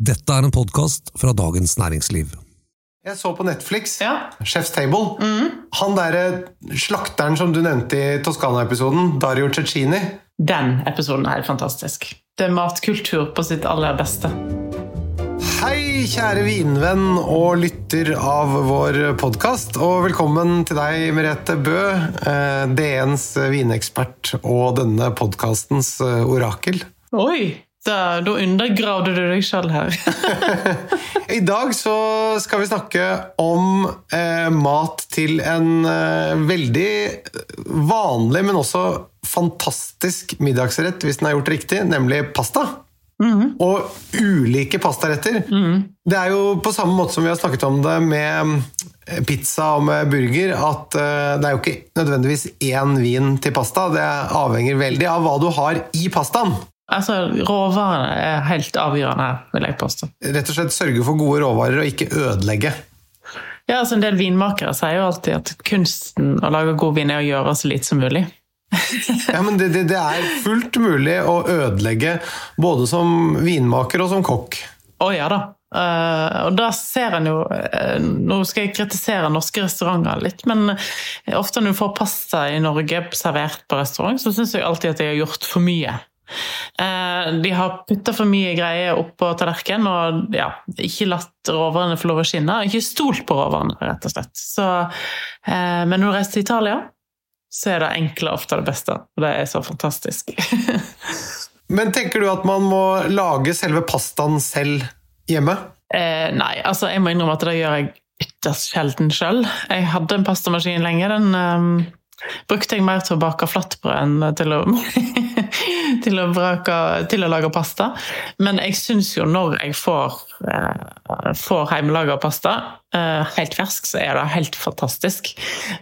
Dette er en podkast fra Dagens Næringsliv. Jeg så på Netflix, Ja. Chef's Table. Han derre slakteren som du nevnte i Toskana-episoden, Dario Cecchini. Den episoden er helt fantastisk. Det er matkultur på sitt aller beste. Hei, kjære vinvenn og lytter av vår podkast. Og velkommen til deg, Merete Bø, eh, DNs vinekspert og denne podkastens eh, orakel. Oi! Da, da undergravde du deg sjøl her. I dag så skal vi snakke om eh, mat til en eh, veldig vanlig, men også fantastisk middagsrett hvis den er gjort riktig, nemlig pasta. Og ulike pastaretter. Det er jo på samme måte som vi har snakket om det med eh, pizza og med burger, at eh, det er jo ikke nødvendigvis én vin til pasta. Det avhenger veldig av hva du har i pastaen. Altså, Råvarene er helt avgjørende, vil jeg påstå. Rett og slett sørge for gode råvarer og ikke ødelegge. Ja, altså En del vinmakere sier jo alltid at kunsten å lage god vin er å gjøre så lite som mulig. Ja, men det, det, det er fullt mulig å ødelegge både som vinmaker og som kokk. Å ja da. Uh, og da ser en jo uh, Nå skal jeg kritisere norske restauranter litt, men ofte når du får pasta i Norge servert på restaurant, så syns jeg alltid at jeg har gjort for mye. Eh, de har putta for mye greier oppå tallerkenen og ja, ikke latt råvarene få lov å skinne. Ikke stolt på råvarene, rett og slett. Så, eh, men når du reiser til Italia, så er det enkle ofte det beste. Og det er så fantastisk. Men tenker du at man må lage selve pastaen selv hjemme? Eh, nei, altså jeg må innrømme at det gjør jeg ytterst sjelden sjøl. Jeg hadde en pastamaskin lenge. Den eh, brukte jeg mer til å bake flatbrød enn til å, til, å brake, til å lage pasta. Men jeg syns jo når jeg får, eh, får hjemmelaga pasta, eh, helt fersk, så er det helt fantastisk.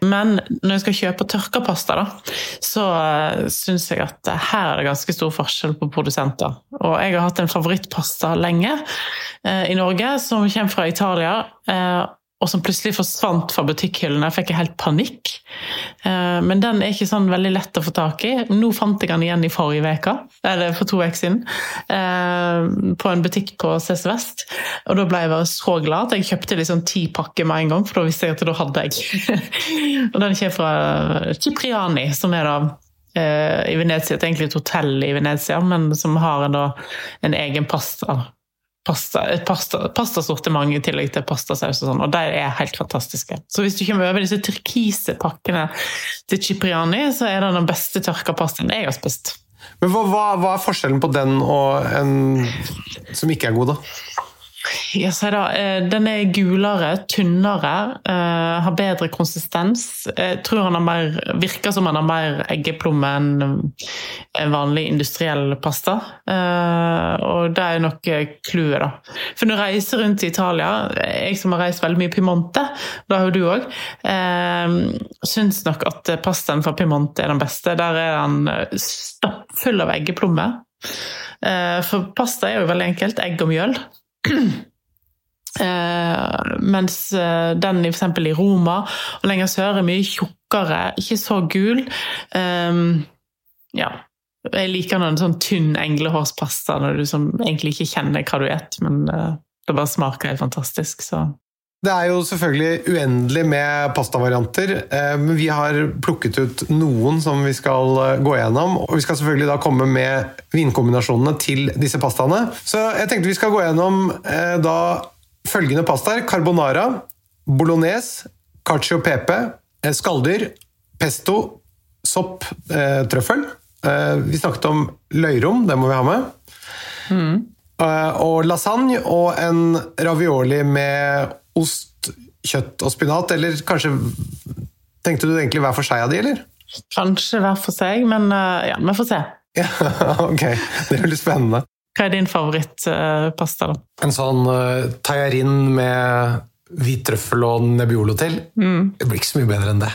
Men når jeg skal kjøpe tørka pasta, da, så uh, syns jeg at her er det ganske stor forskjell på produsenter. Og jeg har hatt en favorittpasta lenge eh, i Norge, som kommer fra Italia. eh, og som plutselig forsvant fra butikkhyllene. Jeg fikk helt panikk. Eh, Men den er ikke sånn veldig lett å få tak i. Nå fant jeg den igjen i forrige uke, eller for to uker siden, eh, på en butikk på CC Vest. Og da ble jeg bare så glad at jeg kjøpte liksom ti pakker med en gang, for da visste jeg at da hadde jeg. og den kommer fra Cipriani, som er da eh, i Venezia, det er egentlig et hotell i Venezia, men som har en, en egen pasta pasta, et pasta, pastasortiment i tillegg til pastasaus og sånn, og de er helt fantastiske. Så hvis du kommer over disse turkise pakkene til Cipriani, så er det den beste tørka pastaen jeg har spist. Men hva, hva, er forskjellen på den og en som ikke er god, da? Da, eh, Den er gulere, tynnere, eh, har bedre konsistens. Jeg tror han har mer, virker som han har mer eggeplomme enn en vanlig industriell pasta. Eh, og det er nok clouet, da. For når du reiser rundt i Italia, jeg som har reist veldig mye Piemonte, det har jo du òg, syns nok at pastaen fra Piemonte er den beste. Der er den stappfull av eggeplomme. For pasta er jo veldig enkelt. Egg og mjøl. Eh, mens eh, den f.eks. i Roma og lenger sør er mye tjukkere, ikke så gul. Eh, ja. Jeg liker noen sånn tynn englehårspasta når du som egentlig ikke kjenner hva du spiser, men eh, det bare smaker helt fantastisk. Så. Det er jo selvfølgelig uendelig med pastavarianter, eh, men vi har plukket ut noen som vi skal eh, gå gjennom. Og vi skal selvfølgelig da komme med vinkombinasjonene til disse pastaene. Så jeg tenkte vi skal gå gjennom eh, da følgende pastaer. Carbonara, bolognese, cacio pepe, skalldyr, pesto, sopp, trøffel. Vi snakket om løyrom, det må vi ha med. Mm. og lasagne og en ravioli med ost, kjøtt og spinat. Eller kanskje Tenkte du egentlig hver for seg av de, eller? Kanskje hver for seg, men eh, ja, vi får se. Ja, ok. Det blir spennende. Hva er din favorittpasta, da? En sånn uh, tajarin med hvit trøffel og nebbiolo til. Det blir ikke så mye bedre enn det.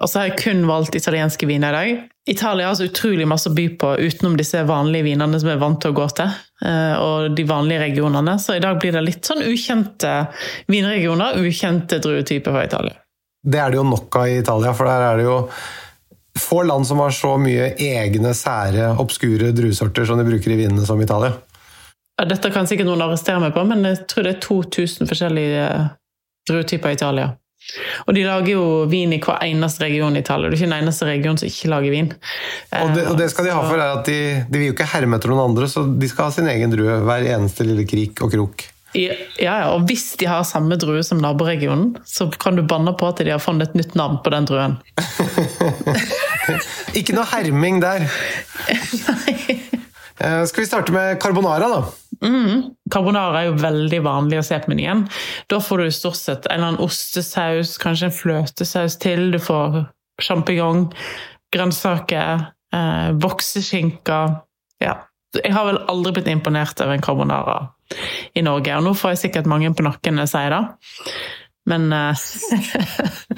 Og så har jeg kun valgt italienske viner i dag. Italia har så utrolig masse å by på utenom disse vanlige vinene som jeg er vant til å gå til. eh, Og de vanlige regionene. Så i dag blir det litt sånn ukjente vinregioner, ukjente druetyper fra Italia. Det er det jo nok av i Italia, for der er det jo få land som har så mye egne, sære, obskure druesorter som de bruker i vinene som Italia. Ja, Dette kan sikkert noen arrestere meg på, men jeg tror det er 2000 forskjellige druetyper i Italia. Og de lager jo vin i hver eneste region i Italia. Det er ikke den eneste regionen som ikke lager vin. Og det, og det skal de ha for, er at de, de vil jo ikke herme etter noen andre, så de skal ha sin egen drue hver eneste lille krik og krok. Ja, ja, og hvis de har samme drue som naboregionen, så kan du banne på at de har funnet et nytt navn på den druen. Ikke noe herming der. Nei. Skal vi starte med carbonara, da? Carbonara er jo veldig vanlig å se på menyen. Da får du stort sett en eller annen ostesaus, kanskje en fløtesaus til. Du får sjampinjong, grønnsaker, eh, vokseskinker. Ja. Jeg har vel aldri blitt imponert over en carbonara i Norge, og nå får jeg sikkert mange på nakken når jeg sier det. Men eh,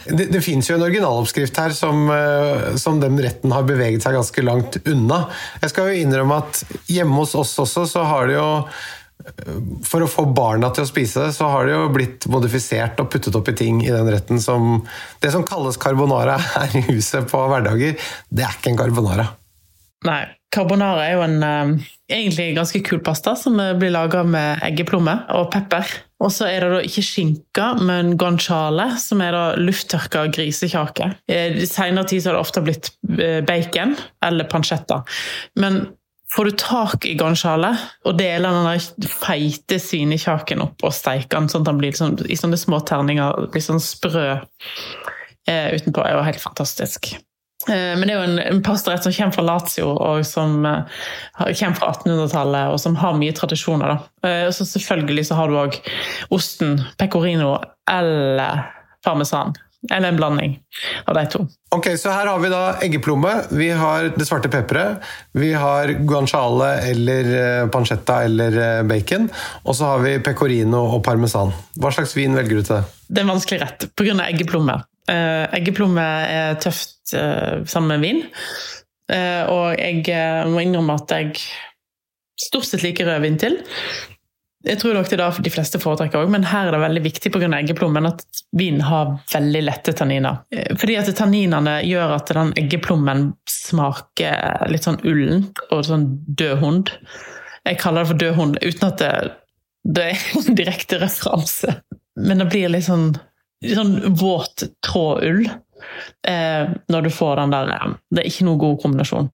Det, det fins jo en originaloppskrift her som, eh, som den retten har beveget seg ganske langt unna. Jeg skal jo innrømme at hjemme hos oss også, så har det jo eh, For å få barna til å spise det, så har det jo blitt modifisert og puttet opp i ting i den retten som Det som kalles carbonara her i huset på hverdager, det er ikke en carbonara. Nei. Carbonara er jo en egentlig ganske kul pasta som blir laga med eggeplomme og pepper. Og så er det da ikke skinke, men guanciale, som er da lufttørka grisekjake. I senere tid så har det ofte blitt eh, bacon eller pancetta. Men får du tak i guanciale og deler den feite svinekjaken opp og steiker den sånn at den blir liksom, i sånne små terninger, litt sånn sprø eh, utenpå, er jo helt fantastisk. Eh, Men det er jo en, en pastarett som kommer fra Lazio, og som eh, kommer fra 1800-tallet, og som har mye tradisjoner. Da. Eh, Så selvfølgelig så har du òg osten pecorino eller parmesan. Eller en blanding av de to. Ok, så her har vi da eggeplomme, vi har det svarte pepperet, vi har guanciale eller pancetta eller bacon, og så har vi pecorino og parmesan. Hva slags vin velger du til det? Det er en vanskelig rett pga. eggeplomme. Eh, eggeplomme er tøft eh, sammen med vin. Eh, og jeg må innrømme at jeg stort sett liker rødvin til. Jeg tror nok det er det de fleste foretrekker òg, men her er det veldig viktig pga. eggeplommen at vin har veldig lette tanniner. Fordi at tanninene gjør at den eggeplommen smaker litt sånn ullent og sånn død hund. Jeg kaller det for død hund uten at det, det er en direkte referanse. Men det blir litt sånn, sånn våt trådull eh, når du får den der Det er ikke noen god kombinasjon.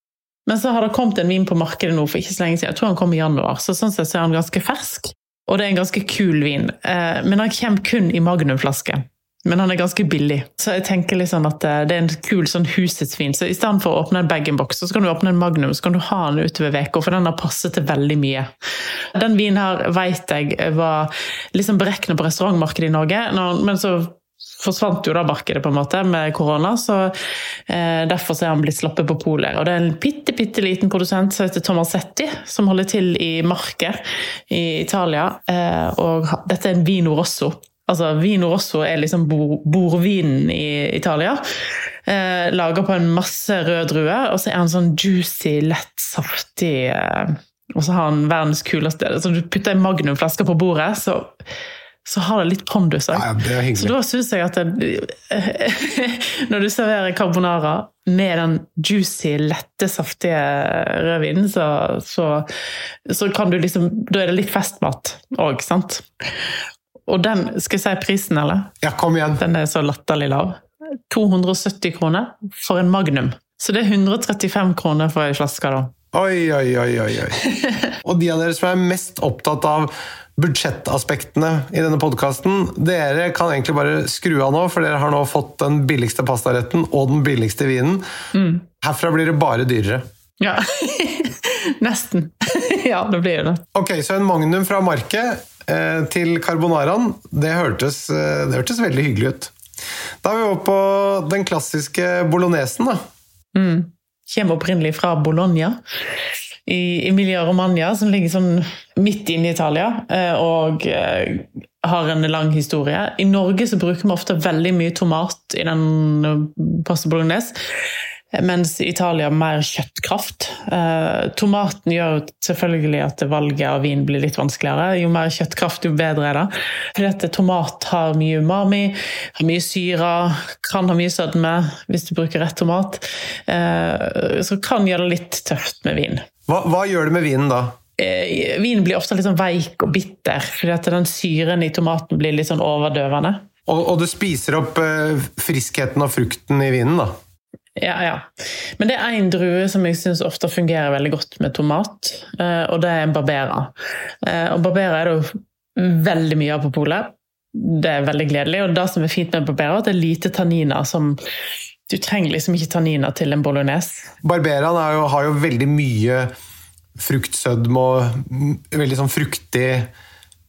Men så har det kommet en vin på markedet nå for ikke så lenge siden. Jeg tror han kom i januar, så sånn sett så er han ganske fersk. Og det er en ganske kul vin. Eh, men han kommer kun i magnumflaske. Men han er ganske billig. Så jeg tenker liksom at eh, det er en kul sånn husets vin. Så i stedet for å åpne en bag-in-box, så kan du åpne en magnum, så kan du ha den utover uka, for den har passet til veldig mye. Den vinen her vet jeg var liksom beregnet på restaurantmarkedet i Norge, men så forsvant jo da markedet på en måte med korona, så eh, derfor er han blitt slappet på polet. Og det er en bitte, bitte liten produsent som heter Tomasetti, som holder til i Marke i Italia. Eh, og dette er en Vino Rosso. Altså, Vino Rosso er liksom bor, bordvinen i Italia. Eh, lager på en masse rød drue, og så er han sånn juicy, lett, saftig eh, Og så har han verdens kuleste Så du putter en magnumflaske på bordet, så, så har det litt pondus òg. Ja. Så da syns jeg at det, Når du serverer carbonara med den juicy, lette, saftige rødvinen, så, så, så kan du liksom Da er det litt festmat òg, sant? Og den Skal jeg si prisen, eller? Ja, kom igjen! Den er så latterlig lav. 270 kroner for en magnum. Så det er 135 kroner for ei flaske, da. Oi, oi, oi, oi, oi. Og de av dere som er mest opptatt av budsjettaspektene i denne podkasten, dere kan egentlig bare skru av nå, for dere har nå fått den billigste pastaretten og den billigste vinen. Herfra blir det bare dyrere. Ja. Nesten. ja, det blir det. Ok, så en magnum fra market eh, til carbonaraen, det hørtes, eh, det hørtes veldig hyggelig ut. Da er vi over på den klassiske bolognesen, da. Kommer opprinnelig fra Bologna i Emilia Romagna, som ligger sånn midt inne i Italia, eh, og eh, har en lang historie. I Norge så bruker vi ofte veldig mye tomat i den eh, pasta bolognese, mens Italia mer kjøttkraft. Eh, Tomaten gjør selvfølgelig at valget av vin blir litt vanskeligere. Jo mer kjøttkraft, jo bedre er det. Fordi at tomat har mye umami, har mye syre, kan ha mye sødme hvis du bruker rett tomat. Eh, Så kan gjøre det litt tøft med vin. Hva, hva gjør det med vinen da? Eh, Vinen blir ofte litt sånn veik og bitter, fordi at den syren i tomaten blir litt sånn overdøvende. Og, og du spiser opp eh, friskheten og frukten i vinen, da. Ja, ja. Men det er én drue som jeg syns ofte fungerer veldig godt med tomat, eh, og det er en barbera. Eh, Og barbera er det jo veldig mye av på polet. Det er veldig gledelig. Og det som er fint med barbera, er at det er lite tanniner som Du trenger liksom ikke tanniner til en bolognese. Barberaen er jo, har jo veldig mye fruktsødme og veldig sånn fruktig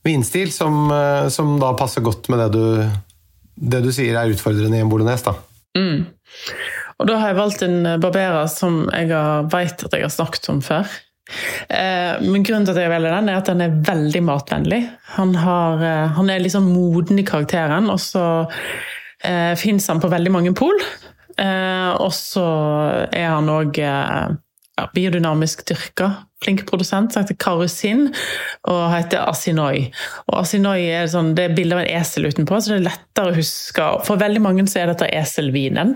vinstil, som, eh, som da passer godt med det du, det du sier er utfordrende i en bolognese. da. Mm. Og da har jeg valgt en barbera som jeg vet at jeg har snakket om før. Eh, men grunnen til at jeg velger den, er at den er veldig matvennlig. Han, har, eh, han er liksom moden i karakteren, og så eh, fins han på veldig mange pol. Eh, og så er han òg eh, ja, biodynamisk dyrka. Flink produsent, som heter Karusin, og heter Asinoi. Og Asinoi er sånn, det er bilde av en esel utenpå, så det er lettere å huske. For veldig mange så er dette eselvinen.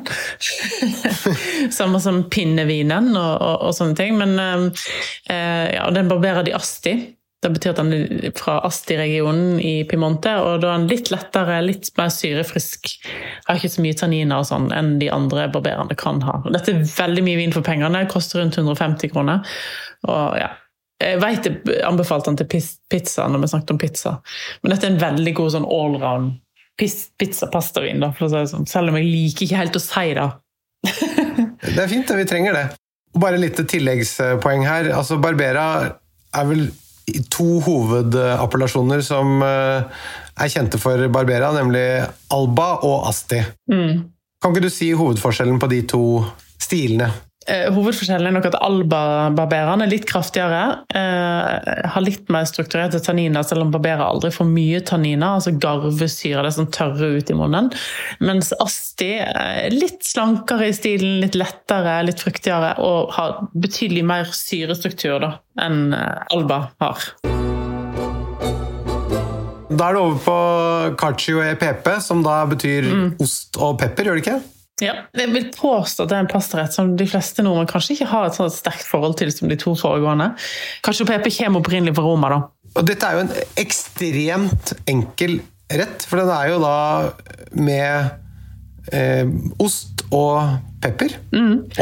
Samme som pinnevinen og, og, og sånne ting. Men eh, ja, den barberer de Asti. Det betyr at den er fra Asti-regionen i Piemonte, og da er den litt lettere, litt mer syrefrisk. Har ikke så mye tanniner og sånn enn de andre barberene kan ha. Dette er veldig mye vin for pengene, koster rundt 150 kroner. Og ja, jeg vet jeg anbefalte den til pizza når vi snakket om pizza, men dette er en veldig god sånn allround pizza-pastavin, da, for å si det sånn. Selv om jeg liker ikke helt å si det. Det er fint, vi trenger det. Bare litt tilleggspoeng her. Altså, Barbera er vel to hovedappellasjoner som eh, er kjente for Barbera, nemlig Alba og Asti. Kan ikke du si hovedforskjellen på de to stilene? Eh, hovedforskjellen er nok at alba-barbereren er litt kraftigere. Eh, har litt mer strukturerte tanniner, selv om barberer aldri får mye tanniner. Altså garvesyre, det som tørrer ut i munnen. Mens Asti er litt slankere i stilen, litt lettere, litt fruktigere og har betydelig mer syrestruktur da, enn eh, Alba har. Da er det over på cacio e pepe, som da betyr ost og pepper, gjør det ikke? Ja, jeg vil påstå at det er en pastarett som de fleste nordmenn kanskje ikke har et sånt sterkt forhold til som de to foregående. Kanskje pepe kommer opprinnelig fra Roma, da. Og dette er jo en ekstremt enkel rett, for den er jo da med eh, ost og pepper.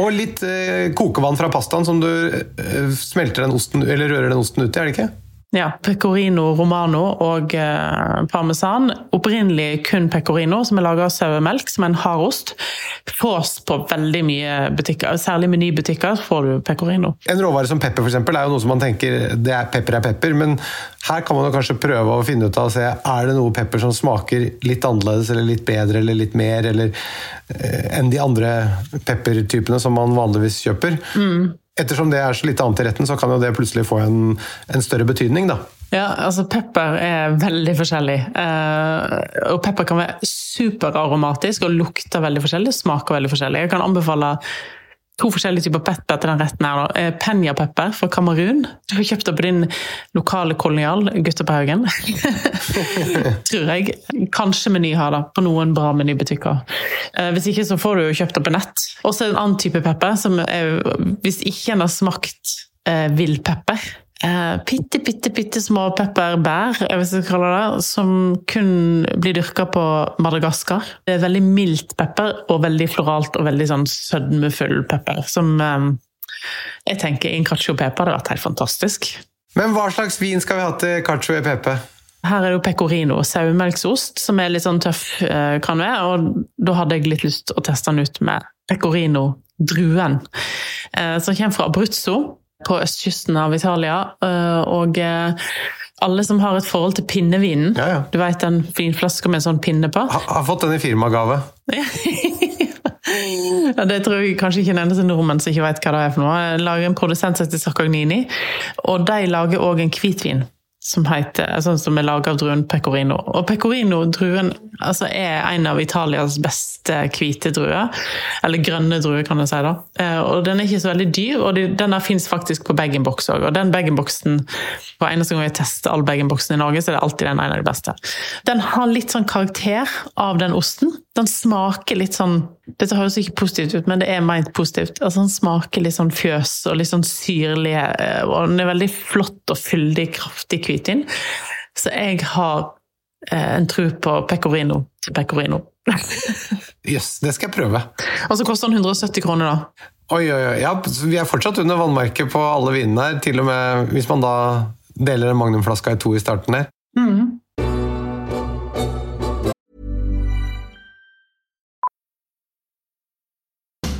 Og litt eh, kokevann fra pastaen som du eh, smelter den osten, eller rører den osten ut i, er det ikke? Ja, Pecorino romano og eh, parmesan. Opprinnelig kun pecorino, som er laga av sauemelk, som er en hard ost. Fås på veldig mye butikker, særlig menybutikker får du pecorino. En råvare som pepper for eksempel, er jo noe som man tenker det er pepper er pepper, men her kan man jo kanskje prøve å finne ut av og se er det noe pepper som smaker litt annerledes eller litt bedre eller litt mer eller, eh, enn de andre peppertypene som man vanligvis kjøper. Ettersom det er så litt annet i retten, så kan jo det plutselig få en, en større betydning. da. Ja, altså Pepper er veldig forskjellig. Eh, og pepper kan være superaromatisk og lukter veldig forskjellig, smaker veldig forskjellig. Jeg kan anbefale to forskjellige typer pepper til den retten. her. Eh, fra Kamerun. Du har kjøpt det på din lokale kolonial, gutter på Haugen. Tror jeg. Kanskje Meny har det, på noen bra menybutikker. Eh, Hvis ikke så får du jo kjøpt det på nett. Og så en annen type pepper, som er, hvis ikke en har smakt eh, vill pepper eh, Bitte, bitte, bitte små pepperbær, hvis jeg kaller det, som kun blir dyrka på Madagaskar. Det er veldig mildt pepper, og veldig floralt og veldig sånn sødmefull pepper. Som eh, jeg tenker i en cacio e pepe hadde vært helt fantastisk. Men hva slags vin skal vi ha til cacio e pepe? Her er det jo pecorino, sauemelksost, som er litt sånn tøff, eh, kan være. Og da hadde jeg litt lyst til å teste den ut med pecorino-druen, eh, som kommer fra Abruzzo på østkysten av Italia. Eh, og alle som har et forhold til pinnevinen, Ja, ja. du vet den vinflaska med en sånn pinne på? Ha, har fått den i firmagave. Ja, det tror jeg kanskje ikke en eneste nordmenn som ikke vet hva det er for noe. Jeg lager en produsent som heter Saccognini, og de lager òg en hvitvin. Som, heter, sånn som er laget av druen pecorino. Og pecorino-druen altså, er en av Italias beste hvite druer. Eller grønne druer, kan jeg si. da. Eh, Og Den er ikke så veldig dyr, og de- den fins faktisk på bag-in-box òg. Og den bag-in-boxen, på eneste gang jeg tester all bag-in-boxen i Norge, så er det alltid den ene av de beste. Den har litt sånn karakter av den osten. Den smaker litt sånn Dette høres ikke positivt ut, men det er meint positivt. Altså Den smaker litt sånn fjøs og litt sånn syrlig, eh, og den er veldig flott og fyldig, kraftig hvitvin. Så jeg har eh, en tro på pecorino til pecorino. Jøss, det skal jeg prøve. Og så koster den 170 kroner, da. Oi, oi, oi. Ja, vi er fortsatt under vannmerket på alle vinene her, til og med hvis man da deler en magnumflaske i to i starten her.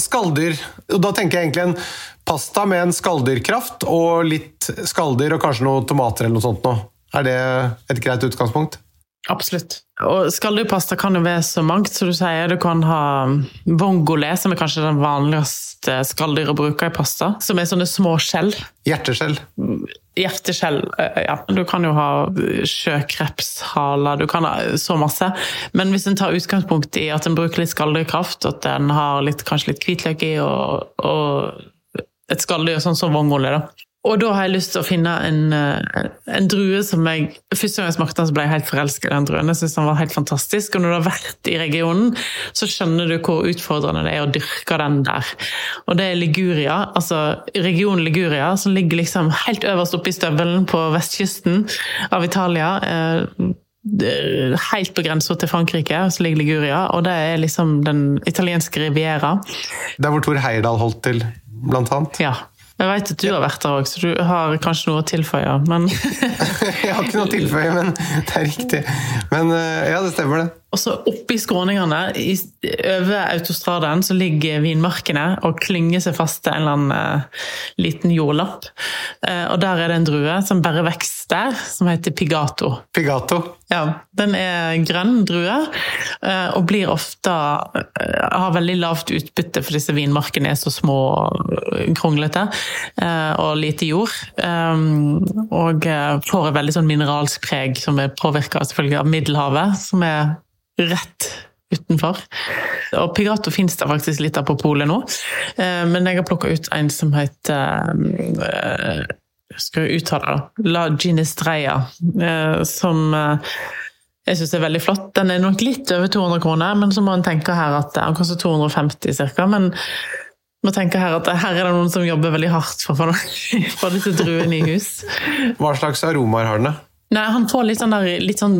Skalldyr. Da tenker jeg egentlig en pasta med en skalldyrkraft og litt skalldyr og kanskje noen tomater eller noe sånt noe. Er det et greit utgangspunkt? Absolutt. Og skalldyrpasta kan jo være så mangt, som du sier. Du kan ha vongole, som er kanskje den vanligste skalldyret å bruke i pasta. Som er sånne små skjell. Hjerteskjell. Hjerteskjell, eh, ja. Du kan jo ha sjøkrepshaler, du kan ha så masse. Men hvis en tar utgangspunkt i at en bruker litt skalldyrkraft, at en har litt, kanskje litt hvitløk i og, og et skalldyr sånn som vongole, da. Og da har jeg lyst til å finne en, eh, en drue som jeg Første gang jeg smakte den, så ble jeg helt forelsket i den druen. Jeg synes den var helt fantastisk. Og når du har vært i regionen, så skjønner du hvor utfordrende det er å dyrke den der. Og det er Liguria, altså regionen Liguria, som ligger liksom helt øverst oppe i støvelen på vestkysten av Italia. Eh, Helt på grensa til Frankrike så ligger Liguria, og det er liksom den italienske riviera. Der hvor Tor Heyerdahl holdt til, blant annet. Ja. Jeg vet at du har vært der òg, så du har kanskje noe å tilføye. Men Jeg har ikke noe å tilføye, men det er riktig. Men eh, ja, det stemmer det. Og så oppi skråningene, over autostradaen, så ligger vinmarkene og klynger seg fast til en eller annen uh, liten jordlapp. Uh, og der er det en drue som bare vokser der, som heter Pigato. Pigato. Ja, Den er grønn drue, uh, og blir ofte har veldig lavt utbytte, for disse vinmarkene er så små og kronglete, og lite jord. Um, og får et veldig sånn mineralsk preg, som er påvirka selvfølgelig av Middelhavet, som er rett utenfor. Og Pigato fins det faktisk litt av på polet nå, eh, men jeg har plukka ut en som heter eh, skal jeg uttale det? La Ginestrella, eh, som eh, jeg syns er veldig flott. Den er nok litt over 200 kroner, men så må en tenke her at den koster 250 ca. Men må tenke her at her er det noen som jobber veldig hardt for å få disse druene i hus. Hva slags aromaer har den? Nei, han får litt sånn, der, litt sånn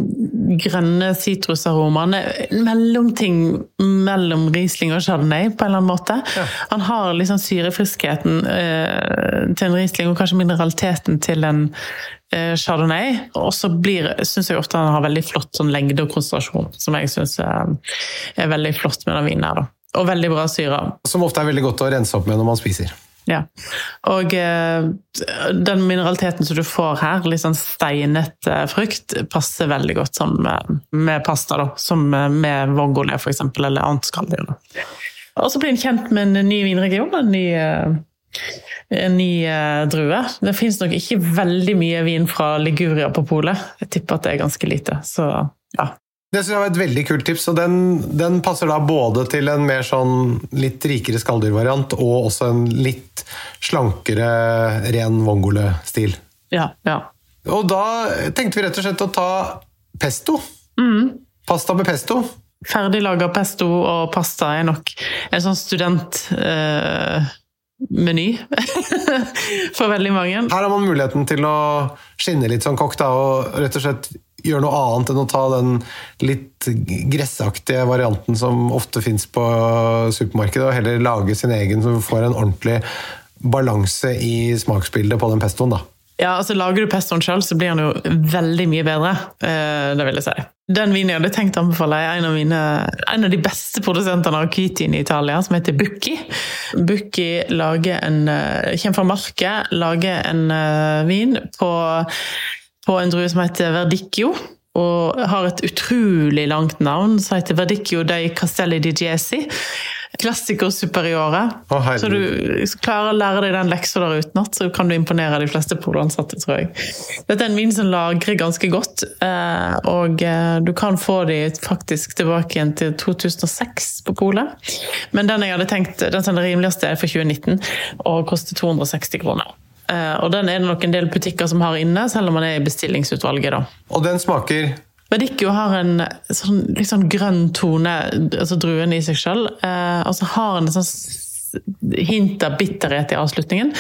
grønne sitrusaromaer. Er en mellomting mellom Riesling og Chardonnay, på en eller annen måte. Han har liksom syrefriskheten eh, til en Riesling, og kanskje mineraliteten til en eh, Chardonnay. Og så syns jeg ofte han har veldig flott sånn lengde og konsentrasjon, som jeg syns er, er veldig flott med den vinen her. da. Og veldig bra syre. Som ofte er veldig godt å rense opp med når man spiser. Ja. Og eh, den mineraliteten som du får her, litt sånn steinete frukt, passer veldig godt sammen med, med pasta, da. Som med vongole, for eksempel, eller annet skalldyr. Og så blir en kjent med en ny vinregion, en ny, eh, en ny eh, drue. Det fins nok ikke veldig mye vin fra Liguria på polet. Jeg tipper at det er ganske lite. Så ja. Det synes jeg var et veldig kult tips, og den, den passer da både til en mer sånn litt rikere skalldyrvariant og også en litt slankere, ren vongole-stil. Ja, ja. Og da tenkte vi rett og slett å ta pesto. Pasta med pesto. Ferdiglaga pesto og pasta er nok en sånn studentmeny for veldig mange. Her har man muligheten til å skinne litt som kokk da, og rett og slett gjøre noe annet enn å ta den litt gressaktige varianten som ofte fins på supermarkedet, og heller lage sin egen, så du får en ordentlig balanse i smaksbildet på den pestoen. da. Ja, altså Lager du pestoen sjøl, så blir den jo veldig mye bedre. Eh, det vil jeg si. Den vinen jeg hadde tenkt å anbefale, er en av, mine, en av de beste produsentene av hvitvin i Italia, som heter Bucchi. Bucchi lager en, eh, kommer fra Marke, lager en eh, vin på, på en drue som heter Verdicchio. Og har et utrolig langt navn, som heter Verdicchio dei Castelli di Giesi. Klassiker superiore. Oh, så du klarer å lære deg den leksa der utenat, så kan du imponere de fleste poloansatte, tror jeg. Dette er en vin som lagrer ganske godt, eh, og eh, du kan få de faktisk tilbake igjen til 2006 på polet. Men den jeg hadde tenkt, den som er rimeligste er for 2019, og koster 260 kroner. Eh, Og den er det nok en del butikker som har inne, selv om man er i bestillingsutvalget. da. Og den smaker Verdicchio har en sånn, litt sånn grønn tone, altså druen i seg sjøl. Eh, og så har den en sånn hint av bitterhet i avslutningen,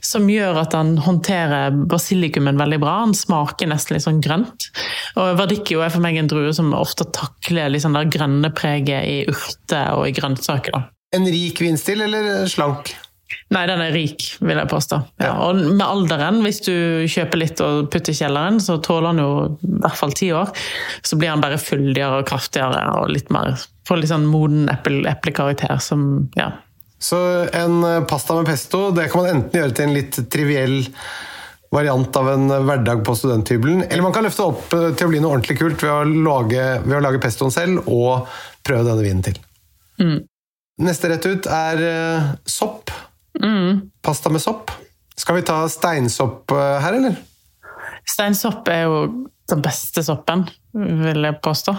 som gjør at han håndterer basilikumen veldig bra. Han smaker nesten litt sånn grønt. Og Verdicchio er for meg en drue som ofte takler litt sånn der grønne preget i urter og i grønnsaker. en rik vinstil eller slank? Nei, den er rik, vil jeg påstå. Ja, og med alderen, hvis du kjøper litt og putter i kjelleren, så tåler han jo i hvert fall ti år. Så blir han bare fyldigere og kraftigere og litt mer Får litt sånn moden eple, eplekarakter som Ja. Så en eh, pasta med pesto det kan man enten gjøre til en litt triviell variant av en hverdag på studenthybelen, eller man kan løfte det opp eh, til å bli noe ordentlig kult ved å lage, ved å lage pestoen selv og prøve denne vinen til. Neste rett ut er eh, sopp. Pasta med sopp. Skal vi ta steinsopp eh, her, eller? Steinsopp er jo den beste soppen, vil jeg påstå.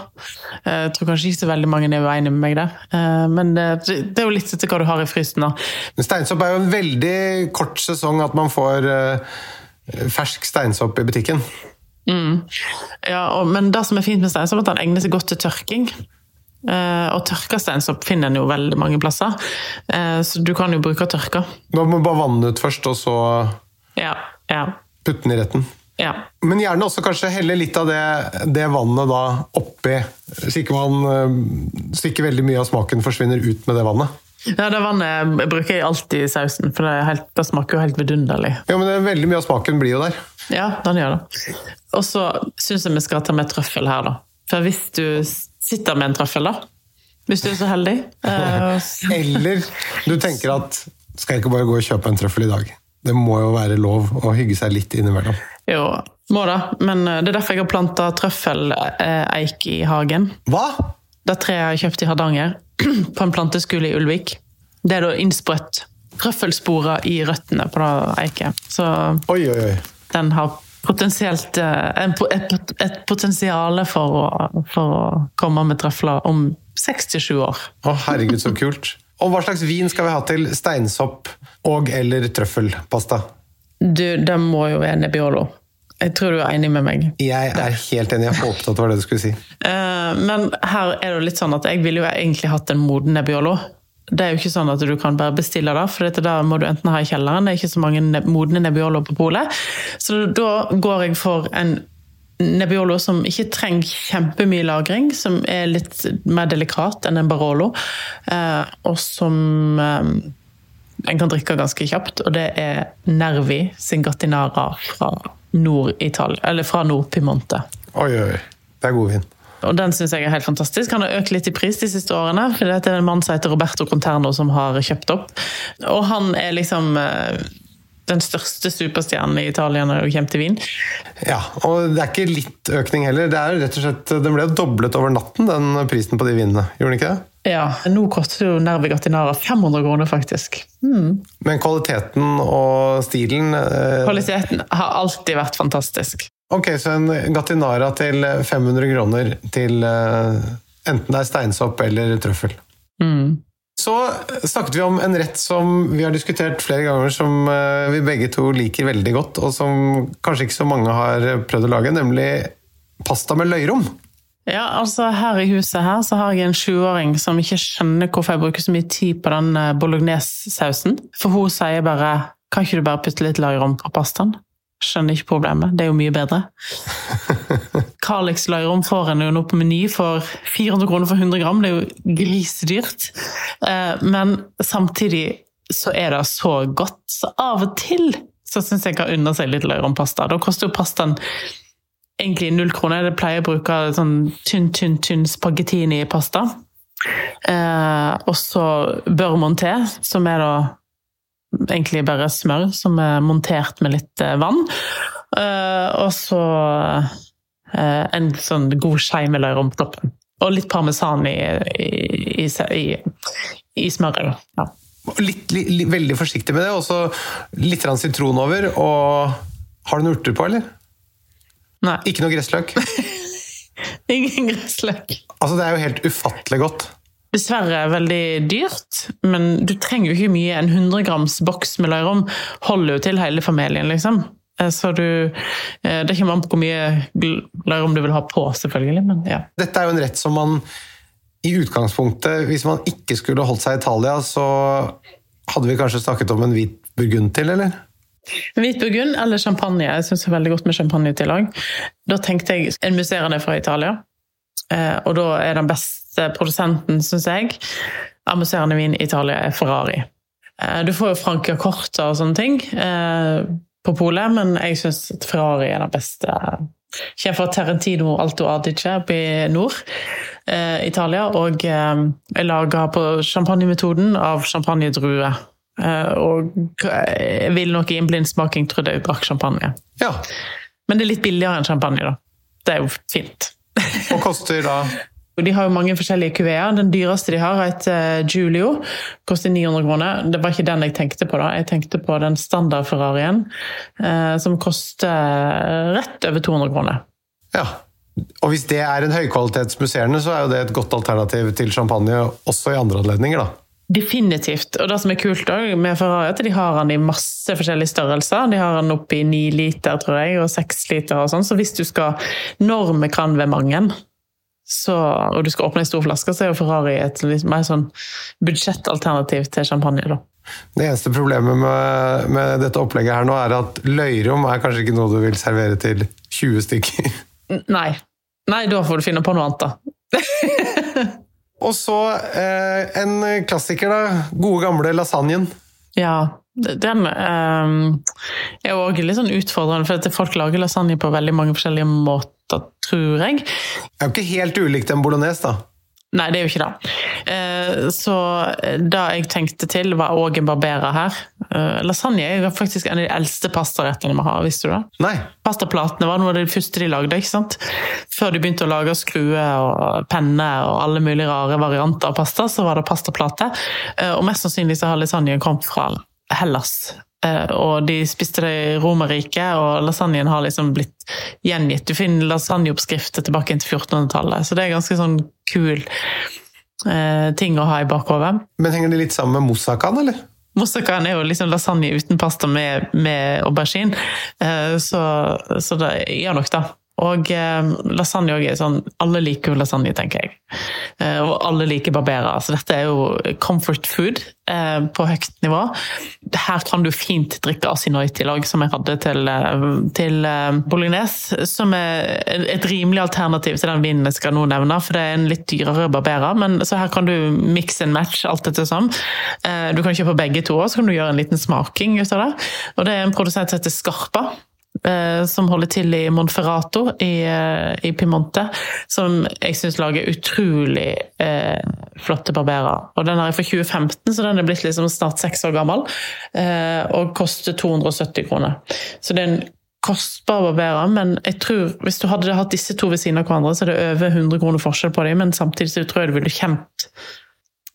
Eh, Jeg tror kanskje ikke så veldig mange er uenige med meg der. Eh, Men det, er jo litt etter hva du har i frysen. da. Men Steinsopp er jo en veldig kort sesong at man får fersk steinsopp i butikken. Ja, og, men det som er fint med steinsopp, er at den egner seg godt til tørking. Eh, og tørka steinsopp finner en jo veldig mange plasser, Eh, så du kan jo bruke tørka. Da må man bare vanne ut først, og så Ja, ja, putte den i retten. ja. Men gjerne også kanskje helle litt av det, det vannet da oppi, så ikke, man, eh, så ikke veldig mye av smaken forsvinner ut med det vannet. Ja, det vannet bruker jeg alltid i sausen, for det, helt, det smaker jo helt vidunderlig. Ja, men det, Veldig mye av smaken blir jo der. Ja, den gjør det. Og så syns jeg vi skal ta med trøffel her, da. For hvis du sitter med en trøffel, da, hvis du er så heldig eh, Eller du tenker at skal jeg ikke bare gå og kjøpe en trøffel i dag? Det må jo være lov å hygge seg litt innimellom. Jo, må da. Men eh, det er derfor jeg har planta trøffeleik i hagen. Hva? Det treet jeg har kjøpt i Hardanger, på en planteskole i Ulvik. Det er da innsprøtt trøffelsporer i røttene på det eiket. Så Oi, oi, oi. den har potensielt eh, et, et potensial for å, for å komme med trøfler om 67 år. Å, herregud, så kult. Og hva slags vin skal vi ha til steinsopp og eller trøffelpasta? Du, det må jo være Nebbiolo. Jeg tror du er enig med meg. Jeg er helt enig. Jeg håpet at det var det du skulle si. Eh, Men her er det jo litt sånn at jeg ville jo egentlig hatt en moden Nebbiolo. Det er jo ikke sånn at du kan bare bestille det, for dette da må du enten ha i kjelleren. Det er ikke så mange modne Nebbiolo på polet. Så da går jeg for en Nebbiolo som ikke trenger kjempemye lagring, som er litt mer delikat enn en Barolo, eh, og som eh, en kan drikke ganske kjapt, og det er Nervi sin Gattinara fra Nord-Pimonte. Oi, oi, oi. Det er god vin. Og den syns jeg er helt fantastisk. Han har økt litt i pris de siste årene. for Det er en mann som heter Roberto Conterno som har kjøpt opp. Og han er liksom eh, den største superstjernen i Italia når det kommer til vin. Ja, og det er ikke litt økning heller. Det er rett og slett, Den ble jo doblet over natten, den prisen på de vinene. Gjorde den ikke det? Ja, Nå koster jo Nervi Gattinara 500 kroner, faktisk. Men kvaliteten og stilen eh, Kvaliteten har alltid vært fantastisk. Ok, så en Gattinara til 500 kroner til eh, enten det er steinsopp eller trøffel. Så snakket vi om en rett som vi har diskutert flere ganger, som eh, vi begge to liker veldig godt, og som kanskje ikke så mange har prøvd å lage, nemlig pasta med løyrom. Ja, altså Her i huset her så har jeg en sjuåring som ikke skjønner hvorfor jeg bruker så mye tid på den eh, bolognese-sausen. For hun sier bare Kan ikke du bare putte litt løyrom på pastaen? Skjønner ikke problemet. Det er jo mye bedre. Carlix løyrom får en jo nå på Meny for 400 kroner for 100 gram. Det er jo grisedyrt. Eh, Men samtidig så er det så godt. Så av og til så syns jeg kan unne seg litt løyrompasta. Da koster jo pastaen egentlig null kroner. Jeg pleier å bruke sånn tynn, tynn, tynn spagettini-pasta. Eh, og så børmonté, monté, som er da egentlig bare smør som er montert med litt eh, vann. Eh, og så eh, en sånn god skei med toppen. Og litt parmesan i, i, i, i, i smøret. Ja. Litt, li, li, veldig forsiktig med det, og så litt sitron over. Og har du noen urter på, eller? Nei, Ikke noe gressløk? ingen gressløk. Altså, det er jo helt ufattelig godt. Dessverre veldig dyrt, men du trenger jo ikke mye. En 100 grams boks med løyrom holder jo til hele familien, liksom. Eh, Så du eh, Det kommer an på hvor mye løyrom du vil ha på, selvfølgelig, men ja. Dette er jo en rett som man i utgangspunktet, hvis man ikke skulle holdt seg i Italia, så hadde vi kanskje snakket om en hvit burgund til, eller? Hvit burgund eller champagne. Jeg syns veldig godt med champagne til òg. Da tenkte jeg en musserende fra Italia. Eh, Og da er den beste produsenten, syns jeg, av musserende vin i Italia er Ferrari. Eh, Du får jo Franca Corta og sånne ting eh, på polet, men jeg syns Ferrari er den beste. Kommer fra Terentino Alto Adige oppe i nord, eh, Italia, og eh, er laga på champagnemetoden av champagnedruer. Eh, og jeg vil nok i en blindsmaking trodde jeg drakk champagne. Ja. Men det er litt billigere enn champagne, da. Det er jo fint. Og koster da De har jo mange forskjellige kuveer. Den dyreste de har, heter Giulio. Koster 900 kroner. Det var ikke den jeg tenkte på. da. Jeg tenkte på den standard Ferrarien, eh, som koster rett over 200 kroner. Ja. Og hvis det er en høykvalitetsmusserende, så er jo det et godt alternativ til champagne også i andre anledninger, da. Definitivt. Og det som er kult også med Ferrari, er at de har den i masse forskjellige størrelser. De har den oppi i ni liter, tror jeg, og seks liter og sånn. Så hvis du skal Når vi kan ved mange, så, og du skal åpne en stor flaske, så er jo Ferrari et litt mer sånn budsjettalternativ til champagne, da. Det eneste problemet med, med dette opplegget her nå, er at løyrom er kanskje ikke noe du vil servere til 20 stykker. Nei. Nei, da får du finne på noe annet, da. Og så eh, en klassiker, da. Gode, gamle lasagnen. Ja, den eh, er jo òg litt sånn utfordrende, for at folk lager lasagne på veldig mange forskjellige måter, tror jeg. Det er jo ikke helt ulikt en bolognese, da. Nei, det er jo ikke det. Eh, Så det jeg tenkte til, var òg en barberer her. Eh, Lasagne er faktisk en av de eldste pastarettene vi har, visste du det? Nei. Pastaplatene var noe av det første de lagde, ikke sant? Før de begynte å lage skruer og penner og alle mulige rare varianter av pasta, så var det pastaplate. Eh, Og mest sannsynlig så har lasagne kommet fra Hellas. Eh, Og de spiste det i Romerriket, og lasagnen har liksom blitt gjengitt. Du finner lasagneoppskrifter tilbake til 1400-tallet, så det er ganske sånn kul eh, ting å ha i bakhodet. Men henger det litt sammen med moussakaen, eller? Moussakaen er jo liksom lasagne uten pasta med, med aubergine, eh, så, så det gjør nok det. Og eh, lasagne òg er sånn Alle liker jo lasagne, tenker jeg. Eh, og alle liker barberer. Så dette er jo comfort food eh, på høyt nivå. Her kan du fint drikke asinoit i lag, som jeg hadde til, eh, til eh, bolognese. Som er et rimelig alternativ til den vinen jeg skal nå nevne, for det er en litt dyrere barberer. Men, så her kan du mix and match alt dette som. Eh, du kan kjøpe begge to, og så kan du gjøre en liten smaking ut av det. Og det er en produsent som heter Skarpa som holder til i Monferrato i, eh, i Piemonte, som jeg syns lager utrolig eh, flotte barberer. Og den er fra 2015, så den er blitt liksom snart seks år gammel, eh, og koster 270 kroner. Så det er en kostbar barberer, men jeg tror hvis du hadde hatt disse to ved siden av hverandre, så er det over 100 kroner forskjell på dem, men samtidig så tror jeg du ville kjent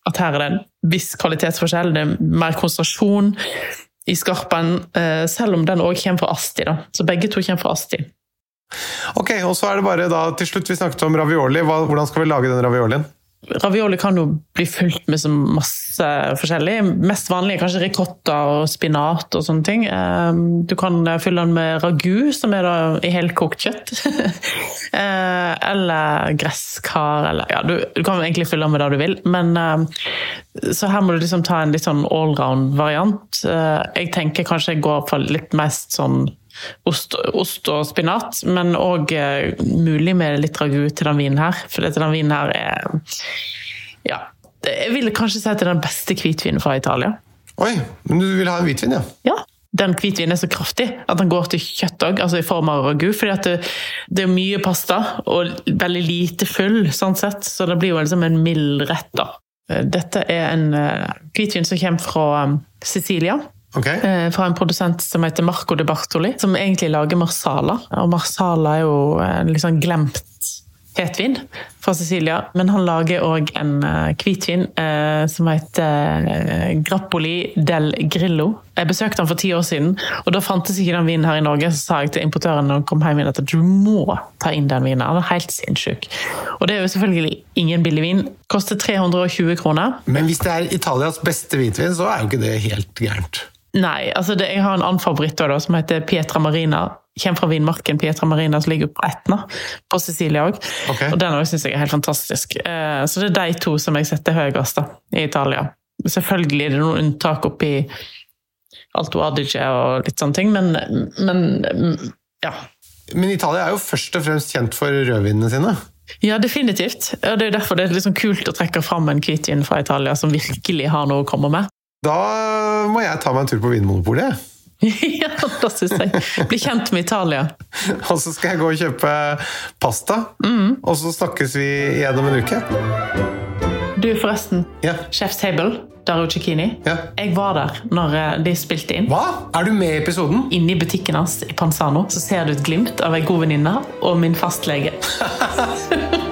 at her er det en viss kvalitetsforskjell, det er mer konsentrasjon i skarpen, eh, selv om den òg kommer fra Asti. Da. Så begge to kommer fra Asti. Ok, og så er det bare da, til slutt, vi snakket om ravioli. Hvordan skal vi lage den raviolien? Ravioli kan jo bli fylt med så masse forskjellig. Mest vanlig er kanskje ricotta og spinat og sånne ting. Eh, Du kan fylle den med ragu, som er da i helkokt kjøtt. Eh, Eller gresskar, eller ja, du, du kan egentlig fylle den med det du vil. Men eh, så her må du liksom ta en litt sånn allround-variant. Jeg tenker kanskje jeg går for litt mest sånn ost, ost og spinat, men òg mulig med litt ragu til den vinen her. For dette, den vinen her er Ja. Jeg ville kanskje si at det er den beste hvitvinen fra Italia. Oi, men du vil ha en hvitvin, ja? Ja. Den hvitvinen er så kraftig at den går til kjøtt òg, altså i form av ragu. fordi det, det er mye pasta og veldig lite full, sånn sett, så det blir jo liksom en mild rett. da. Dette er en uh, hvitvin som kommer fra Sicilia. Ok. Eh, Fra en produsent som heter Marco de Bartoli, som egentlig lager marsala. Og marsala er jo en litt sånn glemt hetvin fra Sicilia. Men han lager òg en eh, hvitvin eh, som heter Grappoli del Grillo. Jeg besøkte han for ti år siden, og da fantes ikke den vinen her i Norge. Så sa jeg til importøren når han kom hjem inn at du må ta inn den vinen. Han er helt sinnssyk. Og det er jo selvfølgelig ingen billig vin. Koster 320 kroner. Men hvis det er Italias beste hvitvin, så er jo ikke det helt gærent. Nei, altså det, jeg har en annen favoritt da, som heter Pietra Marina. Kommer fra vinmarken Pietra Marina, som ligger på Etna, på Sicilia òg. Okay. Og den òg synes jeg er helt fantastisk. Eh, Så det er de to som jeg setter høyest da, i Italia. Selvfølgelig er det noen unntak oppi Alto Adige og litt sånne ting, men, men ja. Men Italia er jo først og fremst kjent for rødvinene sine. Ja, definitivt. Og det er derfor det er sånn kult å trekke fram en hvitvin fra Italia som virkelig har noe å komme med. Da må jeg ta meg en tur på Vinmonopolet. ja, da synes jeg. Bli kjent med Italia. Og så skal jeg gå og kjøpe pasta. Og så snakkes vi igjen om en uke. Du, forresten. Ja. Chef's Table, Dario Cecchini. Ja. Jeg var der når eh, de spilte inn. Hva? Er du med i episoden? Inne i butikken hans i Panzano så ser du et glimt av ei god venninne og min fastlege.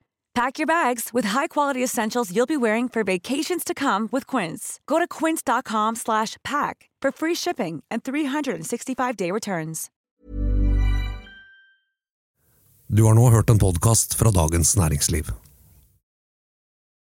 Pack your bags with high-quality essentials you'll be wearing for vacations to come with Quince. Go to quince.com slash pack for free shipping and 365-day returns. Du har nå hørt en podkast fra Dagens Næringsliv.